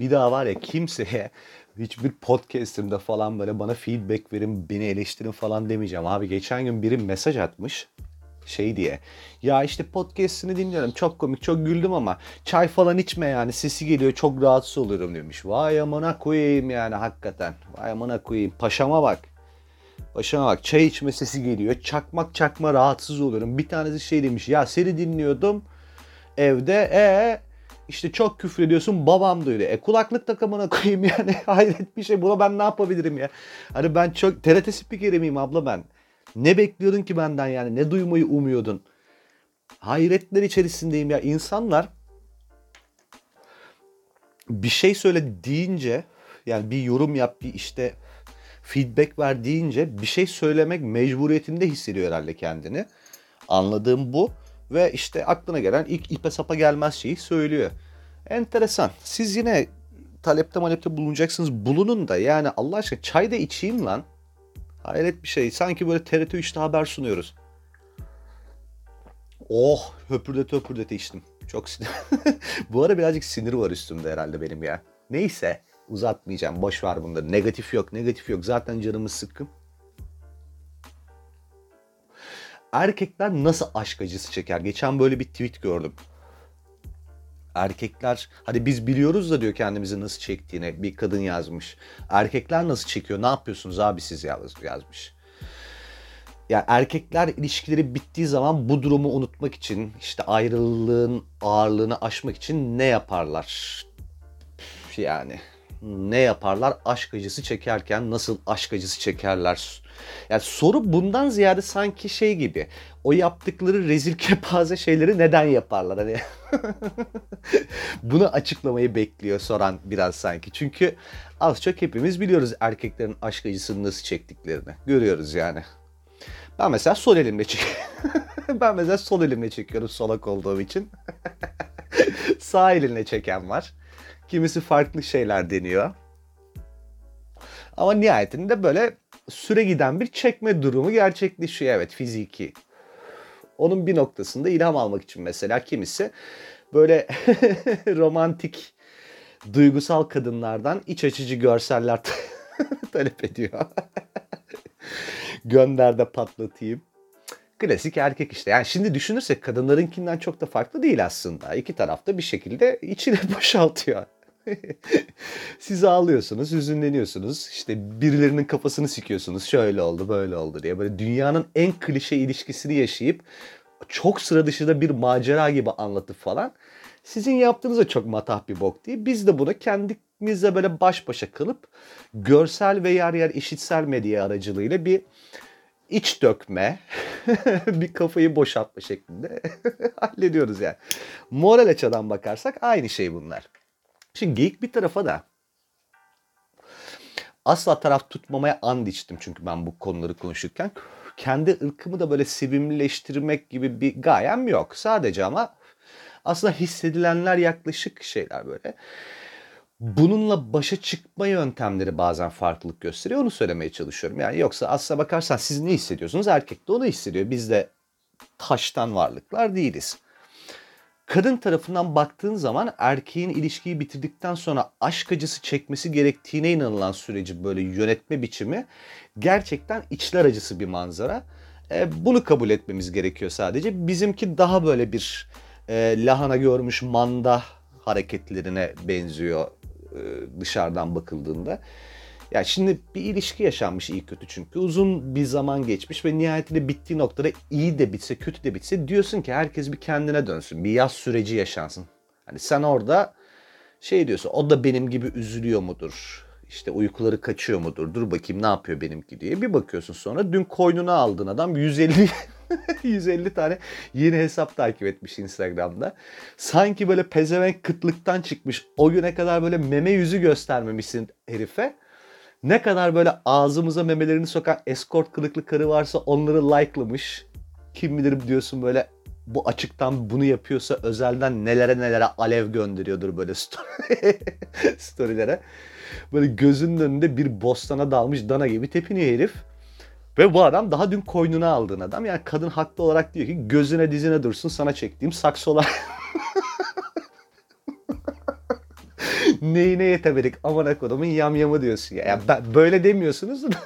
Bir daha var ya kimseye hiçbir podcast'imde falan böyle bana feedback verin, beni eleştirin falan demeyeceğim. Abi geçen gün biri mesaj atmış şey diye. Ya işte podcast'ini dinliyorum. Çok komik, çok güldüm ama çay falan içme yani. Sesi geliyor. Çok rahatsız oluyorum demiş. Vay amına koyayım yani hakikaten. Vay amına koyayım. Paşama bak. Paşama bak. Çay içme sesi geliyor. Çakmak çakma rahatsız oluyorum. Bir tanesi şey demiş. Ya seni dinliyordum evde. E işte çok küfür ediyorsun babam duyuyor. E kulaklık takamına koyayım yani hayret bir şey. Buna ben ne yapabilirim ya? Hani ben çok TRT spikeri miyim abla ben? Ne bekliyordun ki benden yani? Ne duymayı umuyordun? Hayretler içerisindeyim ya. İnsanlar bir şey söyle deyince yani bir yorum yap bir işte feedback ver deyince bir şey söylemek mecburiyetinde hissediyor herhalde kendini. Anladığım bu. Ve işte aklına gelen ilk ipe sapa gelmez şeyi söylüyor. Enteresan. Siz yine talepte malepte bulunacaksınız. Bulunun da yani Allah aşkına çay da içeyim lan. Hayret bir şey. Sanki böyle TRT 3'te haber sunuyoruz. Oh höpürdete höpürdete içtim. Çok sinir. Bu ara birazcık sinir var üstümde herhalde benim ya. Neyse uzatmayacağım. Boş ver bunları. Negatif yok, negatif yok. Zaten canımız sıkkın. Erkekler nasıl aşk acısı çeker? Geçen böyle bir tweet gördüm. Erkekler hadi biz biliyoruz da diyor kendimizi nasıl çektiğini bir kadın yazmış. Erkekler nasıl çekiyor? Ne yapıyorsunuz abi siz yazmış. Ya erkekler ilişkileri bittiği zaman bu durumu unutmak için işte ayrılığın ağırlığını aşmak için ne yaparlar? Yani ne yaparlar? Aşk acısı çekerken nasıl aşk acısı çekerler? Yani soru bundan ziyade sanki şey gibi. O yaptıkları rezil kepaze şeyleri neden yaparlar? Hani bunu açıklamayı bekliyor soran biraz sanki. Çünkü az çok hepimiz biliyoruz erkeklerin aşk acısını nasıl çektiklerini. Görüyoruz yani. Ben mesela sol elimle çekiyorum. ben mesela sol elimle çekiyorum solak olduğum için. Sağ elinle çeken var. Kimisi farklı şeyler deniyor. Ama nihayetinde böyle süre giden bir çekme durumu gerçekleşiyor. Evet fiziki. Onun bir noktasında ilham almak için mesela kimisi böyle romantik duygusal kadınlardan iç açıcı görseller talep ediyor. Gönder de patlatayım. Klasik erkek işte. Yani şimdi düşünürsek kadınlarınkinden çok da farklı değil aslında. İki tarafta bir şekilde içine boşaltıyor. Siz ağlıyorsunuz, hüzünleniyorsunuz. İşte birilerinin kafasını sikiyorsunuz. Şöyle oldu, böyle oldu diye. Böyle dünyanın en klişe ilişkisini yaşayıp çok sıra dışında bir macera gibi anlatıp falan. Sizin yaptığınız da çok matah bir bok değil. Biz de bunu kendimizle böyle baş başa kalıp görsel ve yer yer işitsel medya aracılığıyla bir iç dökme, bir kafayı boşaltma şeklinde hallediyoruz yani. Moral açıdan bakarsak aynı şey bunlar. Şimdi geyik bir tarafa da asla taraf tutmamaya and içtim çünkü ben bu konuları konuşurken. Kendi ırkımı da böyle sevimlileştirmek gibi bir gayem yok. Sadece ama aslında hissedilenler yaklaşık şeyler böyle. Bununla başa çıkma yöntemleri bazen farklılık gösteriyor. Onu söylemeye çalışıyorum. Yani yoksa aslına bakarsan siz ne hissediyorsunuz? Erkek de onu hissediyor. Biz de taştan varlıklar değiliz kadın tarafından baktığın zaman erkeğin ilişkiyi bitirdikten sonra aşk acısı çekmesi gerektiğine inanılan süreci böyle yönetme biçimi gerçekten içler acısı bir manzara. E, bunu kabul etmemiz gerekiyor sadece. Bizimki daha böyle bir e, lahana görmüş manda hareketlerine benziyor e, dışarıdan bakıldığında. Ya şimdi bir ilişki yaşanmış iyi kötü çünkü. Uzun bir zaman geçmiş ve nihayetinde bittiği noktada iyi de bitse kötü de bitse diyorsun ki herkes bir kendine dönsün. Bir yaz süreci yaşansın. Hani sen orada şey diyorsun o da benim gibi üzülüyor mudur? İşte uykuları kaçıyor mudur? Dur bakayım ne yapıyor benimki diye. Bir bakıyorsun sonra dün koynuna aldığın adam 150 150 tane yeni hesap takip etmiş Instagram'da. Sanki böyle pezevenk kıtlıktan çıkmış. O güne kadar böyle meme yüzü göstermemişsin herife ne kadar böyle ağzımıza memelerini sokan escort kılıklı karı varsa onları likelamış. Kim bilir diyorsun böyle bu açıktan bunu yapıyorsa özelden nelere nelere alev gönderiyordur böyle story, storylere. Böyle gözünün önünde bir bostana dalmış dana gibi tepiniyor herif. Ve bu adam daha dün koynuna aldığın adam. Yani kadın haklı olarak diyor ki gözüne dizine dursun sana çektiğim saksolar. Neyine yetemedik aman kodumun yamyamı diyorsun ya. Yani ben, böyle demiyorsunuz da.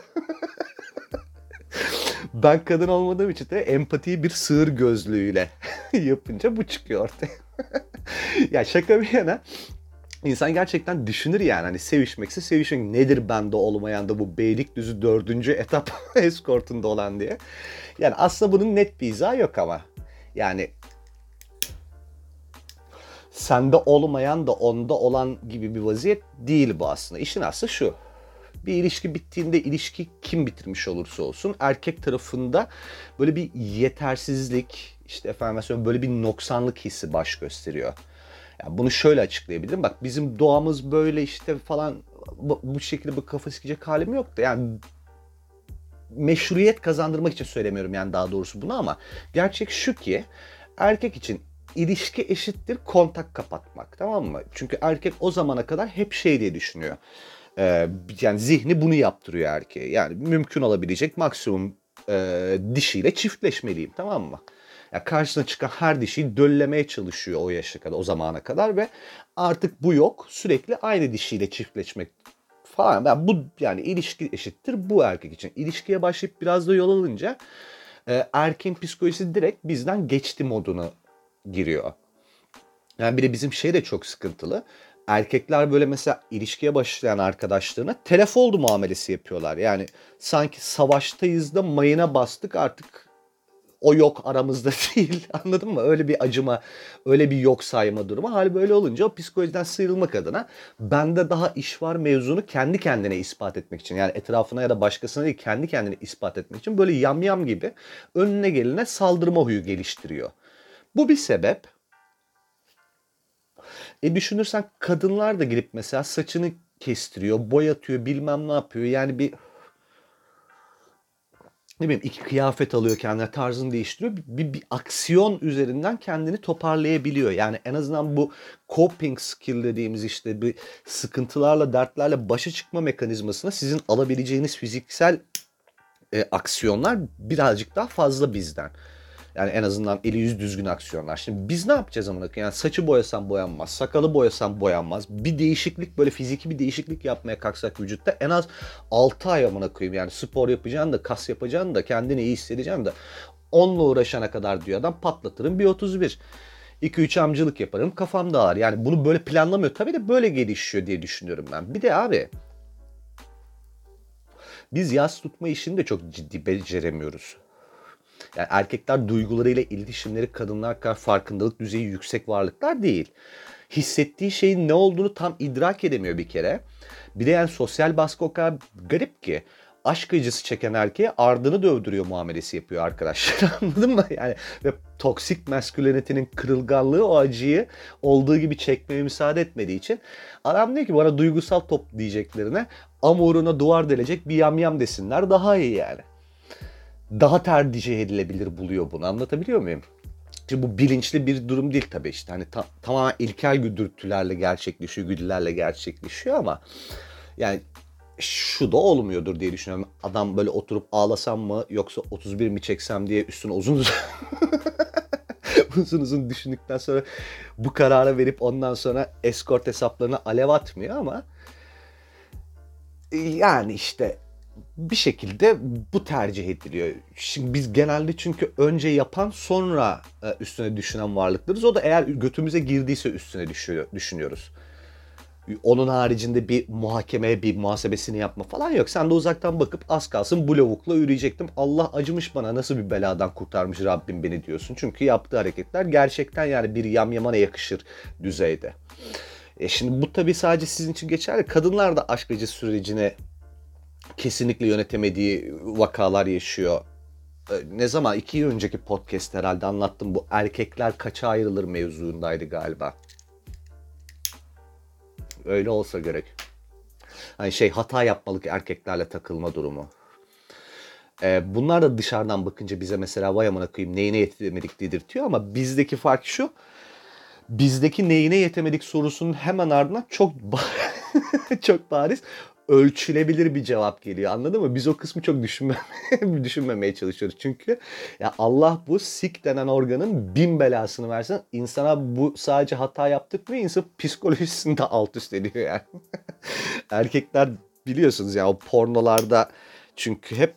ben kadın olmadığım için de empatiyi bir sığır gözlüğüyle yapınca bu çıkıyor ortaya. ya şaka bir yana İnsan gerçekten düşünür yani hani sevişmekse sevişmek nedir bende olmayan da bu Beylikdüzü dördüncü etap eskortunda olan diye. Yani aslında bunun net bir izahı yok ama. Yani sende olmayan da onda olan gibi bir vaziyet değil bu aslında. İşin aslı şu. Bir ilişki bittiğinde ilişki kim bitirmiş olursa olsun erkek tarafında böyle bir yetersizlik işte efendim böyle bir noksanlık hissi baş gösteriyor. Yani bunu şöyle açıklayabilirim. Bak bizim doğamız böyle işte falan bu şekilde bu kafa sikecek halim yok da yani meşruiyet kazandırmak için söylemiyorum yani daha doğrusu bunu ama gerçek şu ki erkek için ilişki eşittir kontak kapatmak tamam mı? Çünkü erkek o zamana kadar hep şey diye düşünüyor. Ee, yani zihni bunu yaptırıyor erkeğe. Yani mümkün olabilecek maksimum e, dişiyle çiftleşmeliyim tamam mı? Yani karşısına çıkan her dişiyi döllemeye çalışıyor o yaşa kadar, o zamana kadar ve artık bu yok. Sürekli aynı dişiyle çiftleşmek falan. Yani bu yani ilişki eşittir bu erkek için. İlişkiye başlayıp biraz da yol alınca e, erkeğin psikolojisi direkt bizden geçti moduna giriyor. Yani bir de bizim şey de çok sıkıntılı. Erkekler böyle mesela ilişkiye başlayan arkadaşlarına telef oldu muamelesi yapıyorlar. Yani sanki savaştayız da mayına bastık artık o yok aramızda değil. Anladın mı? Öyle bir acıma, öyle bir yok sayma durumu. Hali böyle olunca o psikolojiden sıyrılmak adına bende daha iş var mevzunu kendi kendine ispat etmek için. Yani etrafına ya da başkasına değil kendi kendine ispat etmek için böyle yamyam gibi önüne gelene saldırma huyu geliştiriyor. Bu bir sebep. E düşünürsen kadınlar da girip mesela saçını kestiriyor, boyatıyor, bilmem ne yapıyor. Yani bir ne bileyim iki kıyafet alıyor kendine tarzını değiştiriyor. Bir, bir, bir aksiyon üzerinden kendini toparlayabiliyor. Yani en azından bu coping skill dediğimiz işte bir sıkıntılarla dertlerle başa çıkma mekanizmasına sizin alabileceğiniz fiziksel e, aksiyonlar birazcık daha fazla bizden. Yani en azından eli yüz düzgün aksiyonlar. Şimdi biz ne yapacağız amına Yani saçı boyasam boyanmaz, sakalı boyasam boyanmaz. Bir değişiklik böyle fiziki bir değişiklik yapmaya kalksak vücutta en az 6 ay amına koyayım. Yani spor yapacaksın da kas yapacaksın da kendini iyi hissedeceksin de onunla uğraşana kadar diyor adam patlatırım bir 31. 2-3 amcılık yaparım kafam dağılır. Yani bunu böyle planlamıyor. Tabii de böyle gelişiyor diye düşünüyorum ben. Bir de abi biz yaz tutma işini de çok ciddi beceremiyoruz. Yani erkekler duygularıyla iletişimleri kadınlar kadar farkındalık düzeyi yüksek varlıklar değil. Hissettiği şeyin ne olduğunu tam idrak edemiyor bir kere. Bir de yani sosyal baskı o kadar garip ki aşk acısı çeken erkeğe ardını dövdürüyor muamelesi yapıyor arkadaşlar. Anladın mı? Yani ve toksik maskülenitenin kırılganlığı o acıyı olduğu gibi çekmeye müsaade etmediği için adam diyor ki bana duygusal top diyeceklerine amoruna duvar delecek bir yamyam desinler daha iyi yani daha tercih edilebilir buluyor bunu. Anlatabiliyor muyum? Şimdi bu bilinçli bir durum değil tabii işte. Hani ta- tamamen ilkel güdürtülerle gerçekleşiyor, güdülerle gerçekleşiyor ama yani şu da olmuyordur diye düşünüyorum. Adam böyle oturup ağlasam mı yoksa 31 mi çeksem diye üstüne uzun uzun uzun uzun düşündükten sonra bu karara verip ondan sonra escort hesaplarına alev atmıyor ama yani işte bir şekilde bu tercih ediliyor. Şimdi biz genelde çünkü önce yapan sonra e, üstüne düşünen varlıklarız. O da eğer götümüze girdiyse üstüne düşünüyoruz. Onun haricinde bir muhakemeye bir muhasebesini yapma falan yok. Sen de uzaktan bakıp az kalsın bu lavukla yürüyecektim. Allah acımış bana nasıl bir beladan kurtarmış Rabbim beni diyorsun. Çünkü yaptığı hareketler gerçekten yani bir yamyamana yakışır düzeyde. E şimdi bu tabii sadece sizin için geçerli. Kadınlar da aşk acı sürecine kesinlikle yönetemediği vakalar yaşıyor. Ee, ne zaman? iki yıl önceki podcast herhalde anlattım. Bu erkekler kaça ayrılır mevzuundaydı galiba. Öyle olsa gerek. Hani şey hata yapmalık erkeklerle takılma durumu. Ee, bunlar da dışarıdan bakınca bize mesela vay amına koyayım neyine yetemedik dedirtiyor ama bizdeki fark şu. Bizdeki neyine yetemedik sorusunun hemen ardından çok çok bariz ölçülebilir bir cevap geliyor. Anladın mı? Biz o kısmı çok düşünmemeye, düşünmemeye çalışıyoruz. Çünkü ya Allah bu sik denen organın bin belasını versin. İnsana bu sadece hata yaptık mı insan psikolojisini de alt üst ediyor yani. Erkekler biliyorsunuz ya o pornolarda çünkü hep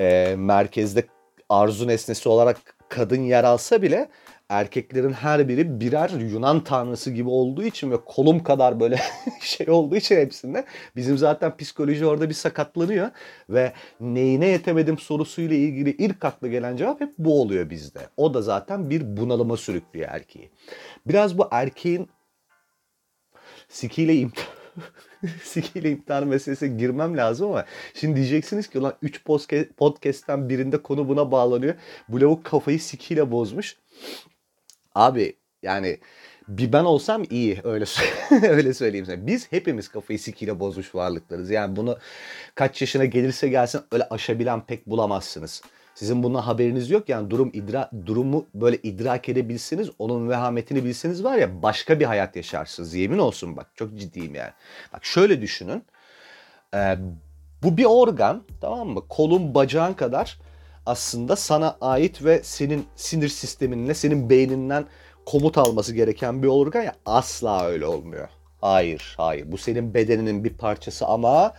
e, merkezde arzu nesnesi olarak kadın yer alsa bile erkeklerin her biri birer Yunan tanrısı gibi olduğu için ve kolum kadar böyle şey olduğu için hepsinde bizim zaten psikoloji orada bir sakatlanıyor ve neyine yetemedim sorusuyla ilgili ilk akla gelen cevap hep bu oluyor bizde. O da zaten bir bunalıma sürüklüyor erkeği. Biraz bu erkeğin sikiyle imtihan sikiyle imtihan meselesine girmem lazım ama şimdi diyeceksiniz ki ulan 3 podcast'ten birinde konu buna bağlanıyor. Bu lavuk kafayı sikiyle bozmuş. Abi yani bir ben olsam iyi öyle öyle söyleyeyim sana. Biz hepimiz kafayı sikiyle bozmuş varlıklarız. Yani bunu kaç yaşına gelirse gelsin öyle aşabilen pek bulamazsınız. Sizin bundan haberiniz yok yani durum idra durumu böyle idrak edebilseniz onun vehametini bilseniz var ya başka bir hayat yaşarsınız. Yemin olsun bak çok ciddiyim yani. Bak şöyle düşünün. Ee, bu bir organ tamam mı? Kolun bacağın kadar aslında sana ait ve senin sinir sisteminle senin beyninden komut alması gereken bir organ ya asla öyle olmuyor. Hayır, hayır. Bu senin bedeninin bir parçası ama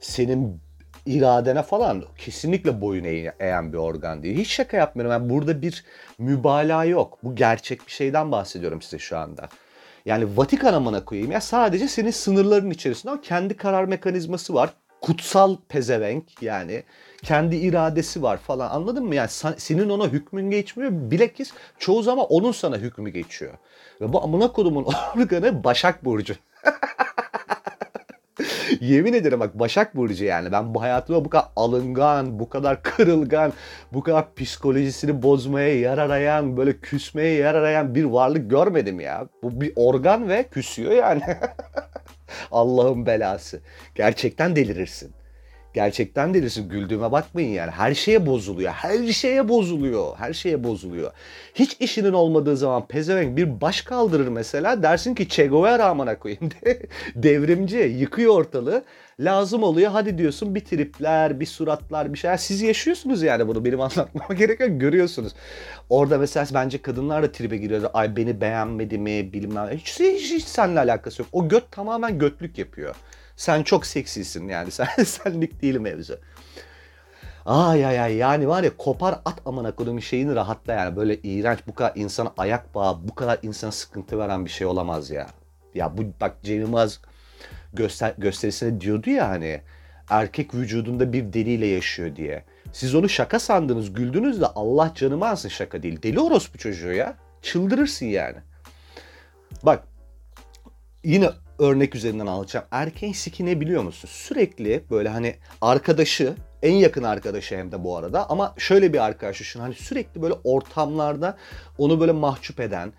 senin iradene falan kesinlikle boyun eğen bir organ değil. Hiç şaka yapmıyorum. Yani burada bir mübalağa yok. Bu gerçek bir şeyden bahsediyorum size şu anda. Yani Vatikan amına koyayım ya sadece senin sınırların içerisinde ama kendi karar mekanizması var. Kutsal pezevenk yani kendi iradesi var falan anladın mı? Yani senin ona hükmün geçmiyor. Bilakis çoğu zaman onun sana hükmü geçiyor. Ve bu amına kodumun organı Başak Burcu. Yemin ederim bak Başak Burcu yani. Ben bu hayatımda bu kadar alıngan, bu kadar kırılgan, bu kadar psikolojisini bozmaya yer arayan, böyle küsmeye yer arayan bir varlık görmedim ya. Bu bir organ ve küsüyor yani. Allah'ın belası. Gerçekten delirirsin. Gerçekten delirsin. Güldüğüme bakmayın yani. Her şeye bozuluyor. Her şeye bozuluyor. Her şeye bozuluyor. Hiç işinin olmadığı zaman pezevenk bir baş kaldırır mesela. Dersin ki Che Guevara amına koyayım. Devrimci. Yıkıyor ortalığı. Lazım oluyor. Hadi diyorsun bir tripler, bir suratlar, bir şeyler. Siz yaşıyorsunuz yani bunu. Benim anlatmama gerek yok. Görüyorsunuz. Orada mesela bence kadınlar da tribe giriyor. Ay beni beğenmedi mi bilmem. Hiç, hiç, hiç seninle alakası yok. O göt tamamen götlük yapıyor. Sen çok seksisin yani. Sen senlik değil mevzu. Ay ay ay yani var ya kopar at amına koyduğum şeyini rahatla yani. Böyle iğrenç bu kadar insana ayak bağı, bu kadar insana sıkıntı veren bir şey olamaz ya. Ya bu bak Cem Yılmaz göster gösterisinde diyordu ya hani erkek vücudunda bir deliyle yaşıyor diye. Siz onu şaka sandınız, güldünüz de Allah canımı alsın şaka değil. Deli orospu çocuğu ya. Çıldırırsın yani. Bak yine örnek üzerinden alacağım. Erkeğin siki ne biliyor musun? Sürekli böyle hani arkadaşı, en yakın arkadaşı hem de bu arada ama şöyle bir arkadaş düşün. Hani sürekli böyle ortamlarda onu böyle mahcup eden,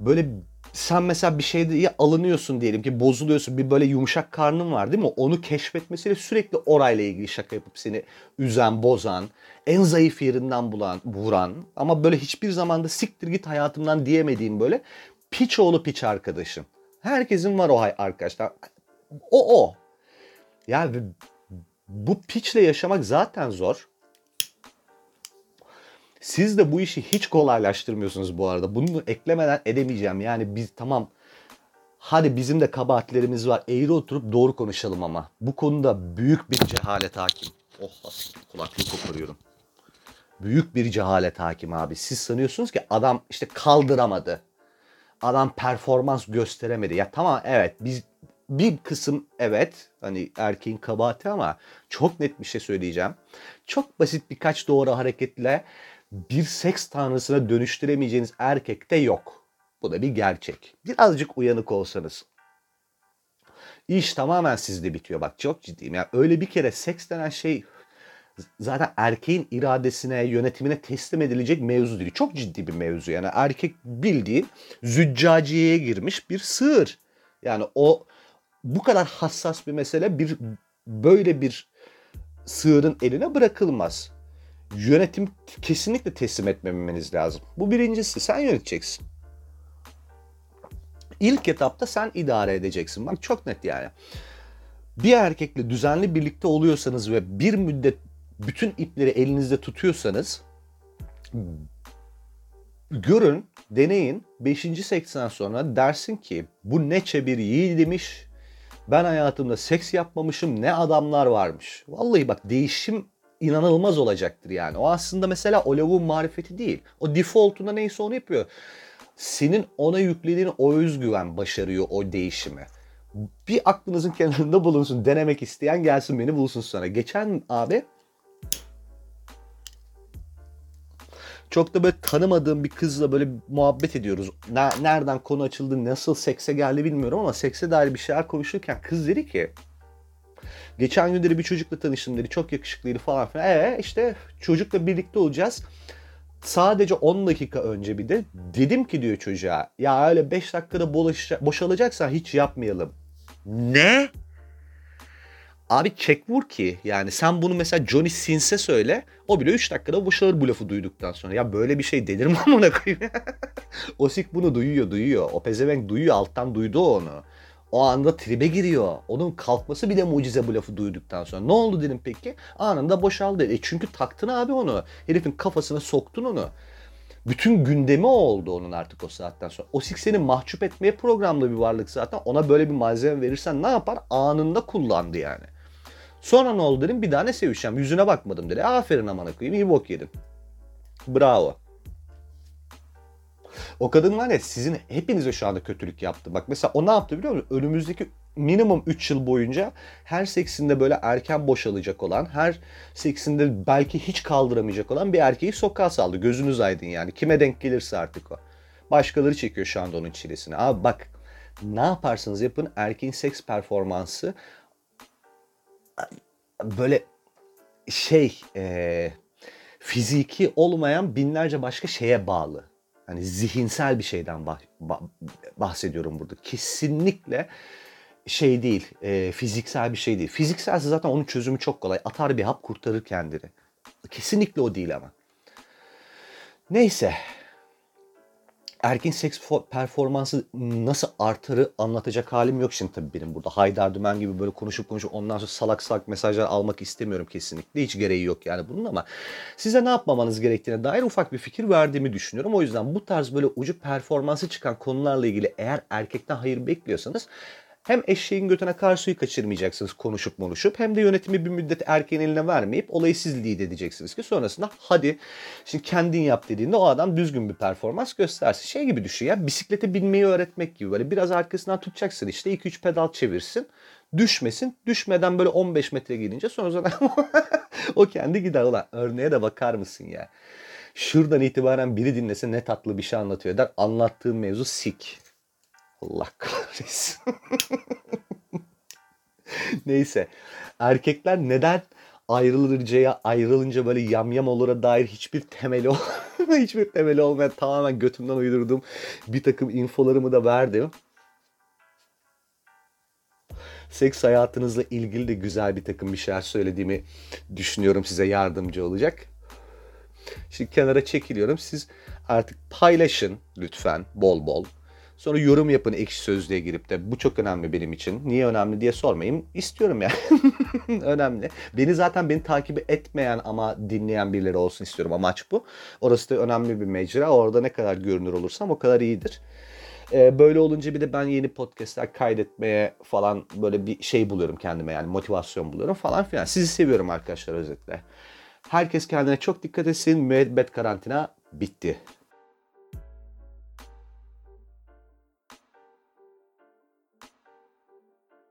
böyle sen mesela bir şeyde alınıyorsun diyelim ki bozuluyorsun bir böyle yumuşak karnın var değil mi? Onu keşfetmesiyle sürekli orayla ilgili şaka yapıp seni üzen, bozan, en zayıf yerinden bulan, vuran ama böyle hiçbir zamanda siktir git hayatımdan diyemediğim böyle piç oğlu piç arkadaşın. Herkesin var o arkadaşlar. O o. Yani bu piçle yaşamak zaten zor. Siz de bu işi hiç kolaylaştırmıyorsunuz bu arada. Bunu eklemeden edemeyeceğim. Yani biz tamam hadi bizim de kabahatlerimiz var. Eğri oturup doğru konuşalım ama. Bu konuda büyük bir cehalet hakim. Oh kulaklığı koparıyorum. Büyük bir cehalet hakim abi. Siz sanıyorsunuz ki adam işte kaldıramadı adam performans gösteremedi. Ya tamam evet biz bir kısım evet hani erkeğin kabahati ama çok net bir şey söyleyeceğim. Çok basit birkaç doğru hareketle bir seks tanrısına dönüştüremeyeceğiniz erkek de yok. Bu da bir gerçek. Birazcık uyanık olsanız. İş tamamen sizde bitiyor. Bak çok ciddiyim. Yani öyle bir kere seks denen şey zaten erkeğin iradesine, yönetimine teslim edilecek mevzu değil. Çok ciddi bir mevzu. Yani erkek bildiği züccaciyeye girmiş bir sığır. Yani o bu kadar hassas bir mesele bir böyle bir sığırın eline bırakılmaz. Yönetim kesinlikle teslim etmemeniz lazım. Bu birincisi. Sen yöneteceksin. İlk etapta sen idare edeceksin. Bak çok net yani. bir erkekle düzenli birlikte oluyorsanız ve bir müddet bütün ipleri elinizde tutuyorsanız görün, deneyin. 5. seksten sonra dersin ki bu neçe bir yiğidimiş. Ben hayatımda seks yapmamışım ne adamlar varmış. Vallahi bak değişim inanılmaz olacaktır yani. O aslında mesela o lavuğun marifeti değil. O defaultunda neyse onu yapıyor. Senin ona yüklediğin o özgüven başarıyor o değişimi. Bir aklınızın kenarında bulunsun. Denemek isteyen gelsin beni bulsun sonra. Geçen abi çok da böyle tanımadığım bir kızla böyle muhabbet ediyoruz. Nereden konu açıldı, nasıl sekse geldi bilmiyorum ama sekse dair bir şeyler konuşurken kız dedi ki Geçen günleri bir çocukla tanıştım dedi. Çok yakışıklıydı falan filan. Ee işte çocukla birlikte olacağız. Sadece 10 dakika önce bir de dedim ki diyor çocuğa ya öyle 5 dakikada boşalacaksan hiç yapmayalım. Ne? Abi çek vur ki yani sen bunu mesela Johnny Sins'e söyle o bile 3 dakikada boşalır bu lafı duyduktan sonra. Ya böyle bir şey denir mi amına koyayım? Osik bunu duyuyor duyuyor. O pezevenk duyuyor alttan duydu onu. O anda tribe giriyor. Onun kalkması bile mucize bu lafı duyduktan sonra. Ne oldu dedim peki? Anında boşaldı. E çünkü taktın abi onu. Herifin kafasına soktun onu. Bütün gündemi oldu onun artık o saatten sonra. O seni mahcup etmeye programlı bir varlık zaten. Ona böyle bir malzeme verirsen ne yapar? Anında kullandı yani. Sonra ne oldu dedim bir daha ne sevişeceğim yüzüne bakmadım dedi. Aferin amana koyayım iyi bok yedin. Bravo. O kadın var ya sizin hepinize şu anda kötülük yaptı. Bak mesela o ne yaptı biliyor musun? Önümüzdeki minimum 3 yıl boyunca her seksinde böyle erken boşalacak olan, her seksinde belki hiç kaldıramayacak olan bir erkeği sokağa saldı. Gözünüz aydın yani. Kime denk gelirse artık o. Başkaları çekiyor şu anda onun çilesini. Abi bak ne yaparsanız yapın erkeğin seks performansı böyle şey e, fiziki olmayan binlerce başka şeye bağlı. Hani zihinsel bir şeyden bah, bah, bahsediyorum burada. Kesinlikle şey değil, e, fiziksel bir şey değil. Fizikselse zaten onun çözümü çok kolay. Atar bir hap kurtarır kendini. Kesinlikle o değil ama. Neyse erkin seks performansı nasıl artarı anlatacak halim yok şimdi tabii benim burada. Haydar Dümen gibi böyle konuşup konuşup ondan sonra salak salak mesajlar almak istemiyorum kesinlikle. Hiç gereği yok yani bunun ama size ne yapmamanız gerektiğine dair ufak bir fikir verdiğimi düşünüyorum. O yüzden bu tarz böyle ucu performansı çıkan konularla ilgili eğer erkekten hayır bekliyorsanız hem eşeğin götüne kar suyu kaçırmayacaksınız konuşup konuşup hem de yönetimi bir müddet erkeğin eline vermeyip olayı siz lead edeceksiniz ki sonrasında hadi şimdi kendin yap dediğinde o adam düzgün bir performans göstersin. Şey gibi düşün ya bisiklete binmeyi öğretmek gibi böyle biraz arkasından tutacaksın işte 2-3 pedal çevirsin düşmesin. Düşmeden böyle 15 metre gidince sonra o kendi gider. Ulan örneğe de bakar mısın ya? Şuradan itibaren biri dinlese ne tatlı bir şey anlatıyor der. Anlattığım mevzu sik. Allah kahretsin. Neyse. Erkekler neden ayrılınca ayrılınca böyle yamyam olura dair hiçbir temeli hiçbir temeli olmayan tamamen götümden uydurduğum bir takım infolarımı da verdim. Seks hayatınızla ilgili de güzel bir takım bir şeyler söylediğimi düşünüyorum size yardımcı olacak. Şimdi kenara çekiliyorum. Siz artık paylaşın lütfen bol bol. Sonra yorum yapın ekşi sözlüğe girip de bu çok önemli benim için. Niye önemli diye sormayın. İstiyorum yani. önemli. Beni zaten beni takip etmeyen ama dinleyen birileri olsun istiyorum. Amaç bu. Orası da önemli bir mecra. Orada ne kadar görünür olursam o kadar iyidir. Ee, böyle olunca bir de ben yeni podcastler kaydetmeye falan böyle bir şey buluyorum kendime yani motivasyon buluyorum falan filan. Sizi seviyorum arkadaşlar özetle. Herkes kendine çok dikkat etsin. Müebbet karantina bitti.